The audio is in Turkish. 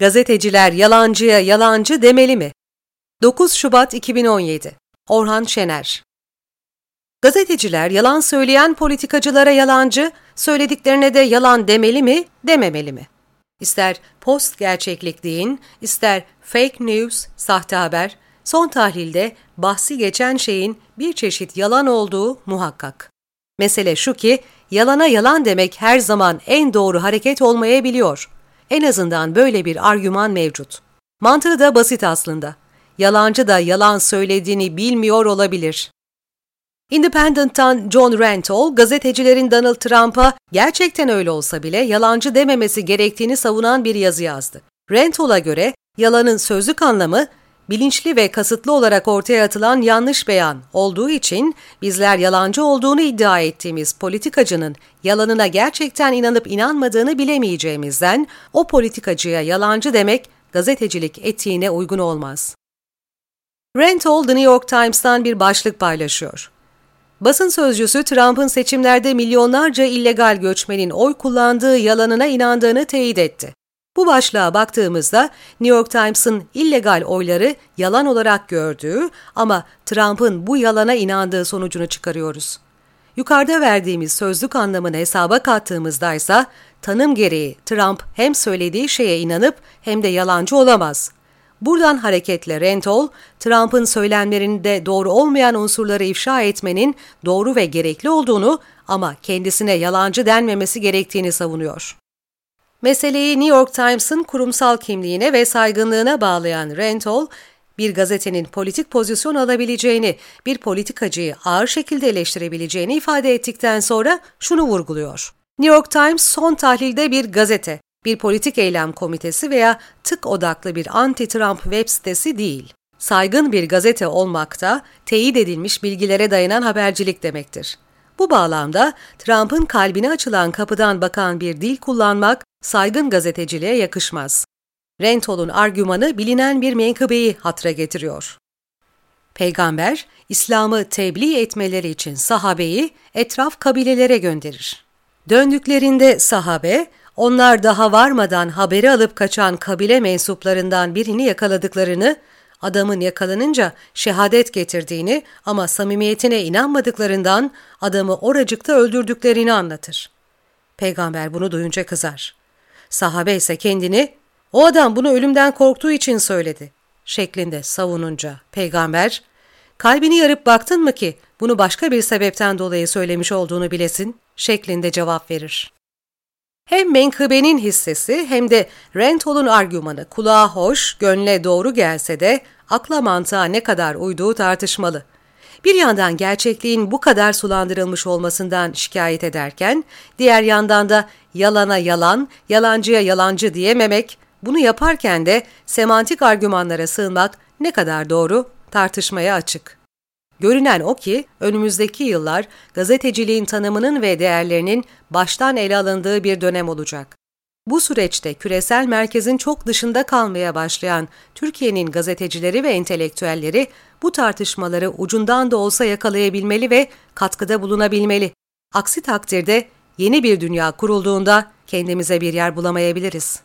Gazeteciler yalancıya yalancı demeli mi? 9 Şubat 2017 Orhan Şener Gazeteciler yalan söyleyen politikacılara yalancı, söylediklerine de yalan demeli mi, dememeli mi? İster post gerçeklik deyin, ister fake news, sahte haber, son tahlilde bahsi geçen şeyin bir çeşit yalan olduğu muhakkak. Mesele şu ki, yalana yalan demek her zaman en doğru hareket olmayabiliyor. En azından böyle bir argüman mevcut. Mantığı da basit aslında. Yalancı da yalan söylediğini bilmiyor olabilir. Independent'tan John Rentall, gazetecilerin Donald Trump'a gerçekten öyle olsa bile yalancı dememesi gerektiğini savunan bir yazı yazdı. Rentall'a göre yalanın sözlük anlamı bilinçli ve kasıtlı olarak ortaya atılan yanlış beyan olduğu için bizler yalancı olduğunu iddia ettiğimiz politikacının yalanına gerçekten inanıp inanmadığını bilemeyeceğimizden o politikacıya yalancı demek gazetecilik etiğine uygun olmaz. Rentall The New York Times'tan bir başlık paylaşıyor. Basın sözcüsü Trump'ın seçimlerde milyonlarca illegal göçmenin oy kullandığı yalanına inandığını teyit etti. Bu başlığa baktığımızda New York Times'ın illegal oyları yalan olarak gördüğü ama Trump'ın bu yalana inandığı sonucunu çıkarıyoruz. Yukarıda verdiğimiz sözlük anlamını hesaba kattığımızda ise tanım gereği Trump hem söylediği şeye inanıp hem de yalancı olamaz. Buradan hareketle Rentol, Trump'ın söylemlerinde doğru olmayan unsurları ifşa etmenin doğru ve gerekli olduğunu ama kendisine yalancı denmemesi gerektiğini savunuyor. Meseleyi New York Times'ın kurumsal kimliğine ve saygınlığına bağlayan Rentol, bir gazetenin politik pozisyon alabileceğini, bir politikacıyı ağır şekilde eleştirebileceğini ifade ettikten sonra şunu vurguluyor. New York Times son tahlilde bir gazete, bir politik eylem komitesi veya tık odaklı bir anti-Trump web sitesi değil. Saygın bir gazete olmakta, teyit edilmiş bilgilere dayanan habercilik demektir. Bu bağlamda Trump'ın kalbine açılan kapıdan bakan bir dil kullanmak saygın gazeteciliğe yakışmaz. Rentol'un argümanı bilinen bir menkıbeyi hatra getiriyor. Peygamber, İslam'ı tebliğ etmeleri için sahabeyi etraf kabilelere gönderir. Döndüklerinde sahabe, onlar daha varmadan haberi alıp kaçan kabile mensuplarından birini yakaladıklarını, adamın yakalanınca şehadet getirdiğini ama samimiyetine inanmadıklarından adamı oracıkta öldürdüklerini anlatır. Peygamber bunu duyunca kızar. Sahabe ise kendini, o adam bunu ölümden korktuğu için söyledi şeklinde savununca peygamber, kalbini yarıp baktın mı ki bunu başka bir sebepten dolayı söylemiş olduğunu bilesin şeklinde cevap verir. Hem menkıbenin hissesi hem de Rentol'un argümanı kulağa hoş, gönle doğru gelse de akla mantığa ne kadar uyduğu tartışmalı. Bir yandan gerçekliğin bu kadar sulandırılmış olmasından şikayet ederken, diğer yandan da yalana yalan, yalancıya yalancı diyememek, bunu yaparken de semantik argümanlara sığınmak ne kadar doğru tartışmaya açık. Görünen o ki önümüzdeki yıllar gazeteciliğin tanımının ve değerlerinin baştan ele alındığı bir dönem olacak. Bu süreçte küresel merkezin çok dışında kalmaya başlayan Türkiye'nin gazetecileri ve entelektüelleri bu tartışmaları ucundan da olsa yakalayabilmeli ve katkıda bulunabilmeli. Aksi takdirde yeni bir dünya kurulduğunda kendimize bir yer bulamayabiliriz.